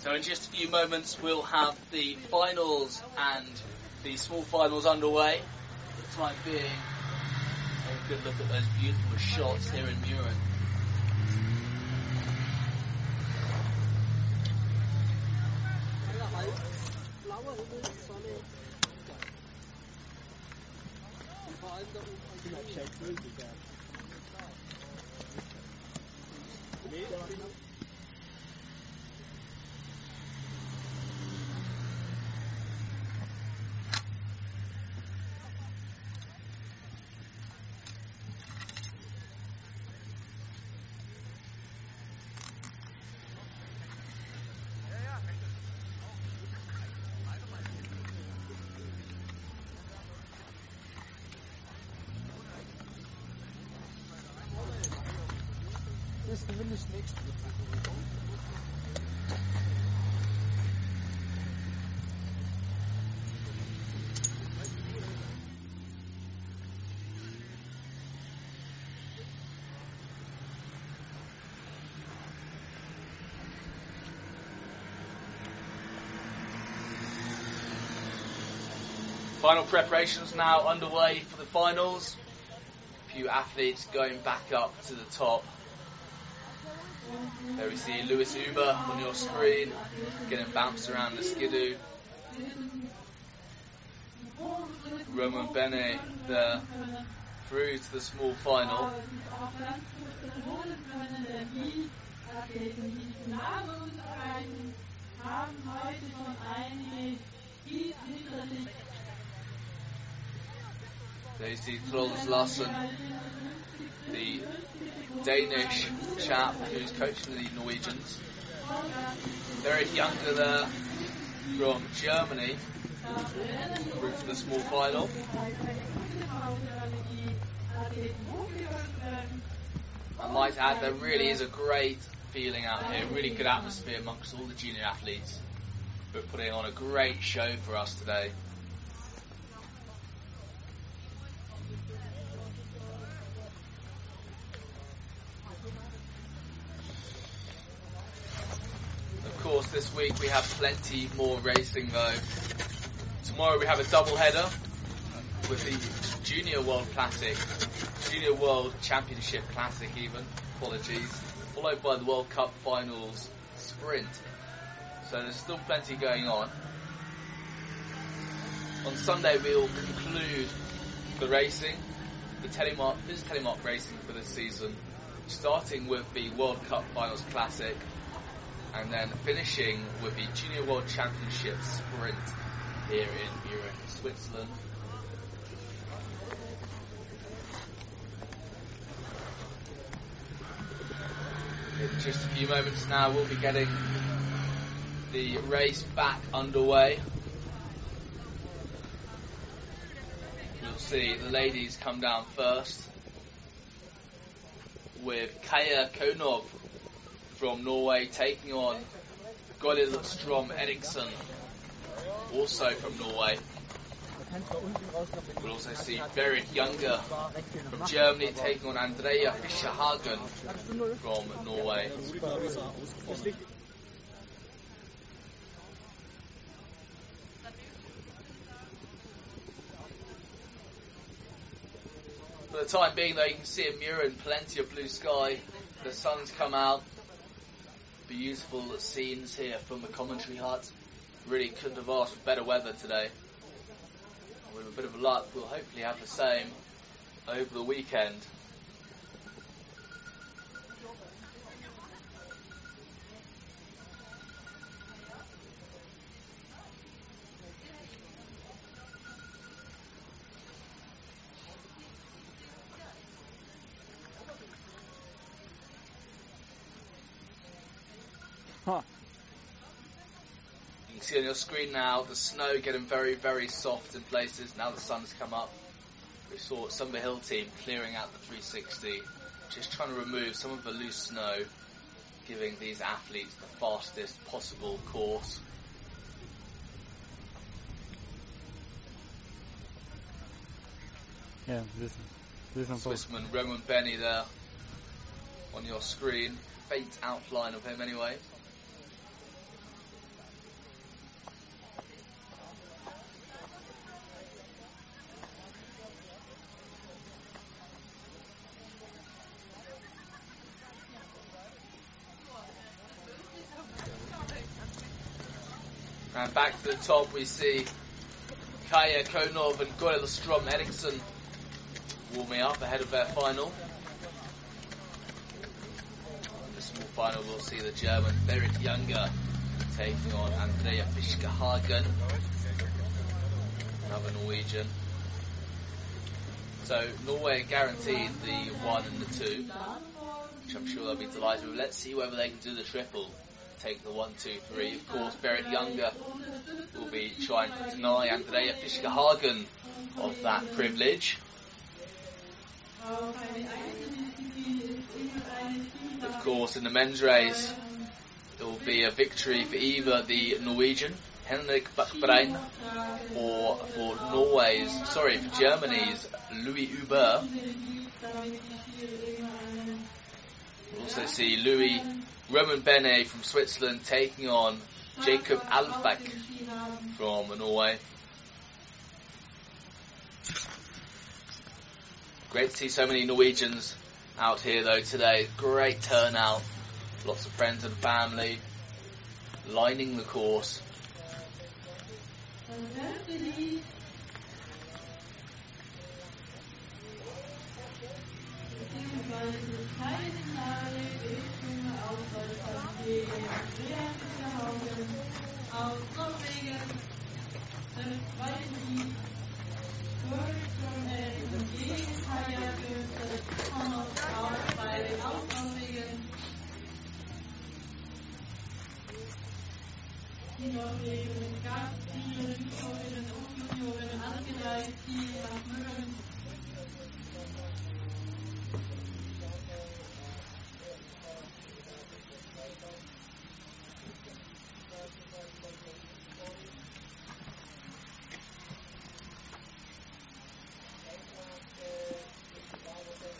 So in just a few moments we'll have the finals and the small finals underway. For the time being, a good look at those beautiful shots here in Mürren. Final preparations now underway for the finals. A few athletes going back up to the top. There we see Lewis Uber on your screen, getting bounced around the skidoo. Roman Bene there, through to the small final. There you see Larsen, the Danish chap who's coaching the Norwegians. Berit Younger there from Germany, through to the small final. I might add, there really is a great feeling out here, really good atmosphere amongst all the junior athletes are putting on a great show for us today. Of course, this week we have plenty more racing though. Tomorrow we have a double header with the Junior World Classic, Junior World Championship Classic even, apologies, followed by the World Cup Finals Sprint. So there's still plenty going on. On Sunday we'll conclude the racing, the telemark, this is telemark racing for this season, starting with the World Cup Finals Classic and then finishing with the Junior World Championship Sprint here in Mürren, Switzerland. In just a few moments now, we'll be getting the race back underway. You'll see the ladies come down first with Kaya Konov from Norway taking on Goril Strom Eriksson, also from Norway. We'll also see Berit Younger from Germany taking on Andrea Fiskehagen from Norway. For the time being, though, you can see in Mürren plenty of blue sky. The sun's come out. Beautiful scenes here from the commentary hut. Really couldn't have asked for better weather today. With a bit of luck, we'll hopefully have the same over the weekend. Huh. You can see on your screen now the snow getting very, very soft in places. Now the sun's come up. We saw Sumber Hill team clearing out the 360, just trying to remove some of the loose snow, giving these athletes the fastest possible course. Yeah, this, this. Swissman Roman Bene there on your screen. Faint outline of him anyway. And back to the top, we see Kaya Konov and Goril Strom Eriksson warming up ahead of their final. In the small final, we'll see the German Berit Younger taking on Andrea Fiskehagen, another Norwegian. So Norway guaranteed the one and the two, which I'm sure they'll be delighted with. Let's see whether they can do the triple take the one, two, three. Of course, Berit Younger will be trying to deny Andrea Fiskehagen of that privilege. Of course, in the men's race, it will be a victory for either the Norwegian Henrik Buchbrein or for Norway's, sorry, for Germany's Louis Huber. We'll also see Louis Roman Bene from Switzerland taking on Jacob Alfak from Norway. Great to see so many Norwegians out here though today. Great turnout. Lots of friends and family lining the course. Die Junioren angereist, die nach Mürren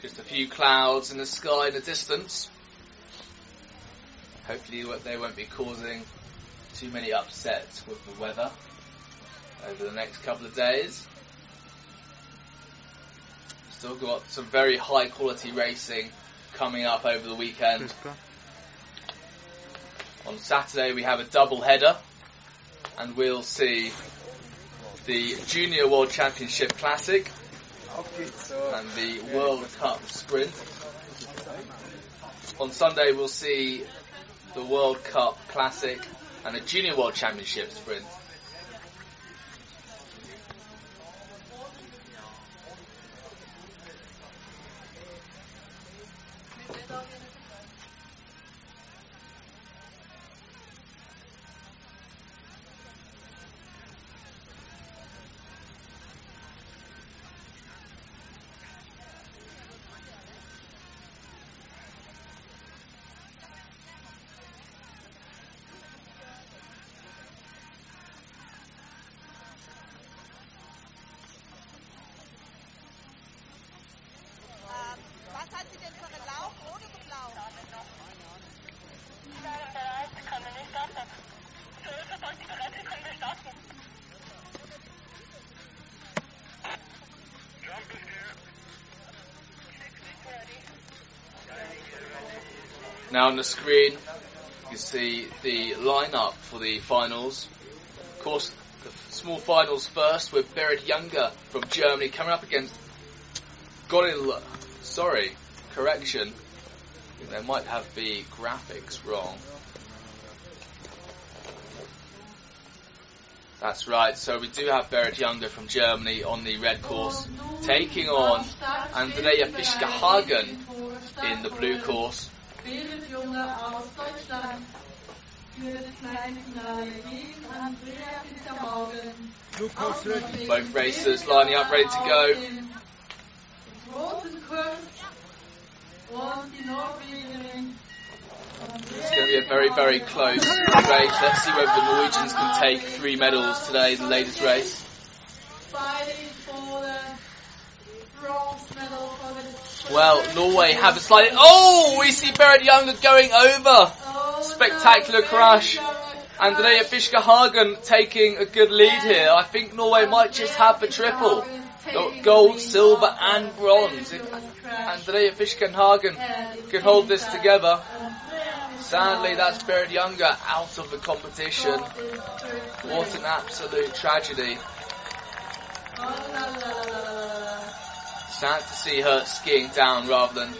Just a few clouds in the sky in the distance. Hopefully they won't be causing too many upsets with the weather over the next couple of days. Still got some very high quality racing coming up over the weekend. On Saturday we have a double header and we'll see the Junior World Championship Classic and the World Cup Sprint. On Sunday we'll see the World Cup Classic and the Junior World Championship Sprint. Now on the screen, you see the lineup for the finals. Of course, the small finals first with Berit Younger from Germany coming up against Goril. Sorry, correction. They might have the graphics wrong. That's right. So we do have Berit Younger from Germany on the red course, taking on Andrea Fiskehagen in the blue course. Berit Junge aus Deutschland für das Kleinfinale gegen Andrea Fischermaugen. Both racers lining up, ready to go. Großen Kurs und die Norwegerin It's going to be a very, very close race. Let's see whether the Norwegians can take three medals today in the latest race. fighting for the bronze medal for the Well, Norway have a slight. Oh, we see Berit Younger going over. Spectacular crash. Andrea Fiskehagen taking a good lead here. I think Norway might just have the triple. Gold, silver, and bronze. If Andrea Fiskehagen can hold this together, Sadly, that's Berit Younger out of the competition. What an absolute tragedy. Sad to see her skiing down rather than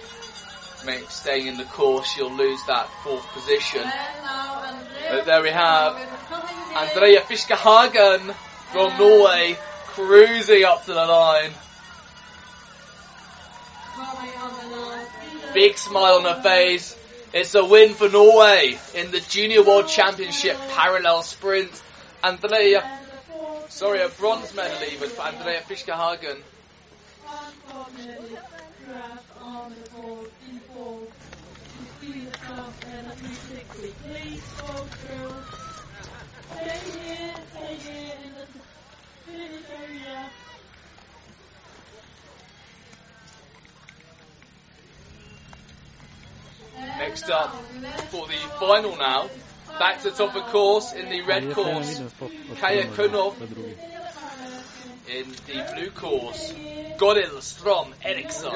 make, staying in the course. She'll lose that fourth position. But there we have Andrea Fiskehagen from Norway cruising up to the line. Big smile on her face. It's a win for Norway in the Junior World Championship parallel sprint. Andrea, sorry, a bronze medal even for Andrea Fiskehagen. Next up for the final now. Back to the top of course in the red course. Kaya Kunov in the blue course. Goril Strom Eriksson.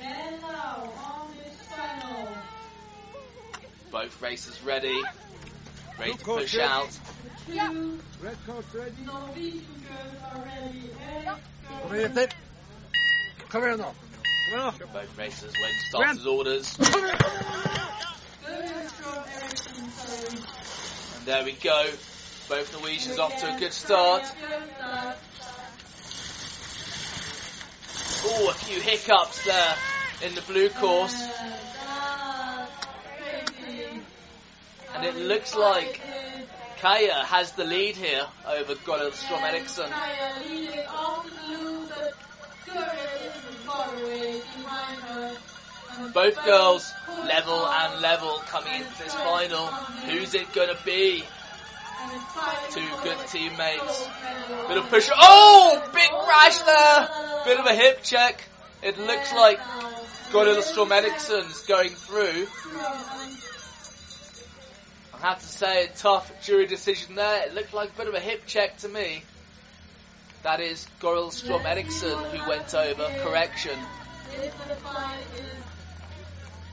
And now, on this final, Both races ready. Ready to Blue course push ready. out. two Red course ready. Norwegian girls are ready. Eric Kom igjen, jenter. Kom igjen nå. Kom igjen nå. Both races waiting to start his orders. Gurström Eriksson, sorry. And there we go. Both Norwegians off to a good start. Oh, a few hiccups there in the blue course. And it looks like Kaya has the lead here over Goril Strom Eriksson. Both girls level and level coming into this final. Who's it gonna be? Two good teammates. Bit of push. Oh, big crash there. Bit of a hip check. It looks like Goril Strom Eriksson's going through. I have to say, tough jury decision there. It looked like a bit of a hip check to me. That is Goril Strom Eriksson who went over. Correction.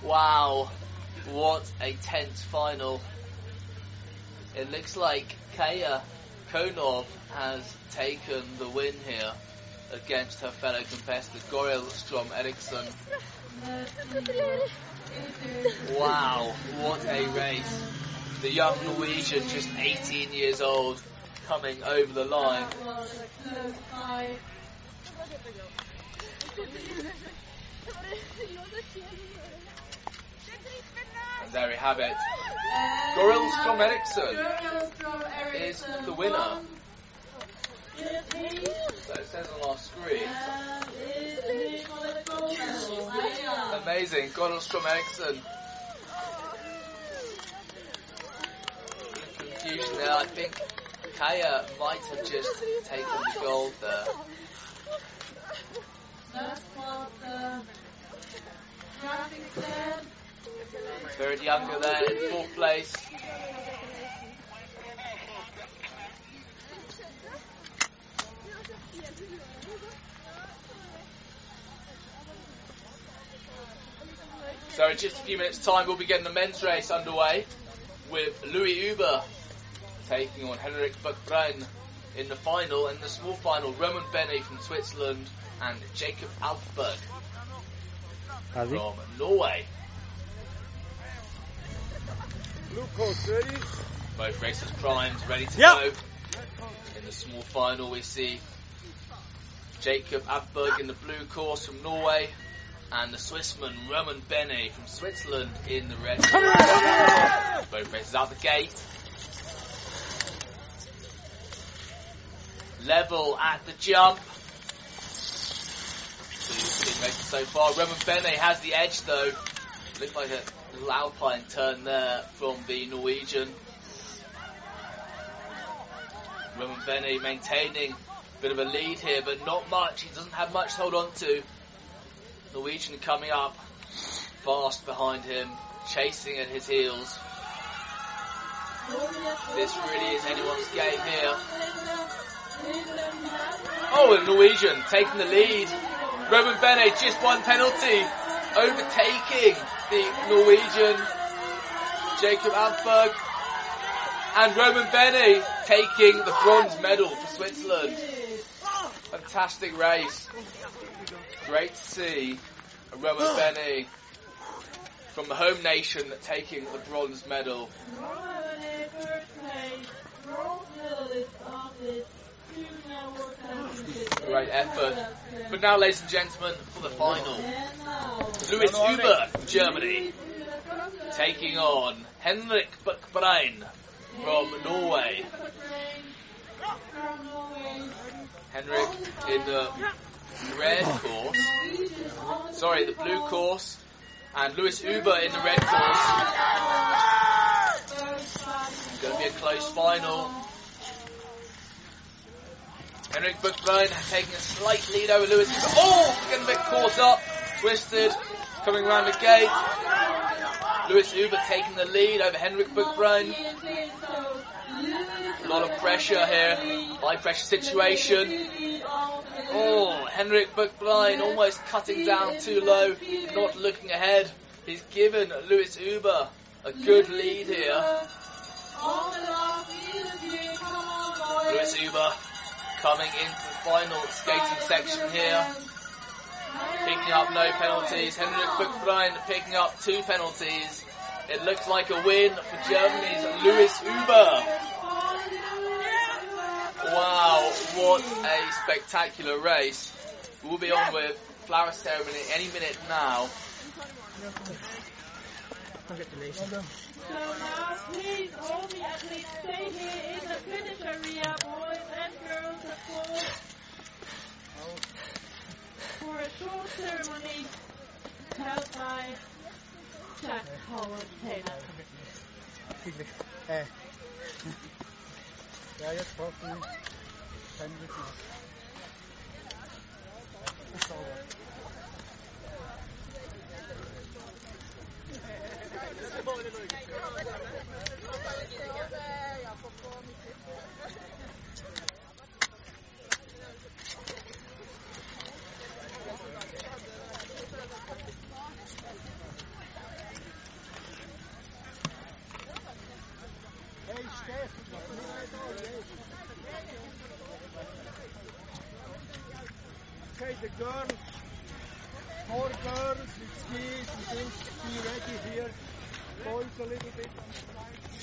Wow, what a tense final. It looks like Kaya Konov has taken the win here against her fellow competitor Goril Strom Eriksson. Wow, what a race. The young Norwegian, just 18 years old, coming over the line. And there we have it. Goril Strom Eriksson is the winner. So it says on our screen. Amazing, Goril Strom Eriksson. Confusion there. I think Kaya might have just taken the gold there. That's what the graphic said. Berit Younger there in fourth place. So in just a few minutes time we'll be getting the men's race underway with Louis Uber taking on Henrik Buckbrein in the final and the small final Roman Bene from Switzerland and Jacob Alfberg Harvik. from Norway. Blue course ready. Both races primed, ready to Yeah. go. In the small final, we see Jacob Abberg in the blue course from Norway, and the Swissman Roman Bene from Switzerland in the red course. Both races out the gate. Level at the jump. So far. Roman Bene has the edge though. Looks like a little alpine turn there from the Norwegian. Roman Bene maintaining a bit of a lead here, but not much. He doesn't have much to hold on to. Norwegian coming up fast behind him, chasing at his heels. This really is anyone's game here. Oh, and Norwegian taking the lead Roman Bene just one penalty, overtaking the Norwegian Jacob Alfberg. And Roman Bene taking the bronze medal for Switzerland. Fantastic race. Great to see Roman Bene from the home nation taking the bronze medal. Great effort. But now, ladies and gentlemen, for the final. Louis Huber Germany taking on Henrik Buckbrein from Norway. Henrik in the red course. Sorry, the blue course. And Louis Uber in the red course. Going to be a close final. Henrik Buckbrein taking a slight lead over Lewis. Oh, getting a bit caught up, twisted, coming around the gate. Lewis Uber taking the lead over Henrik Buckbrein. A lot of pressure here, high pressure situation. Oh, Henrik Buckbrein almost cutting down too low, not looking ahead. He's given Lewis Uber a good lead here. Lewis Uber coming into the final skating section here. Picking up no penalties. Henrik Buckbrein picking up two penalties. It looks like a win for Germany's Louis Uber. Wow, what a spectacular race. We'll be on with flower ceremony any minute now. So now please all the athletes stay here in the finish area, boys and girls of course, for a short ceremony held by Jack Howard Taylor. Eh. Ja, jetzt braucht man keinen Rücken. Ist sauber. Okay, the girls, four girls with skis, we think be ready here. Boys a little bit on the side.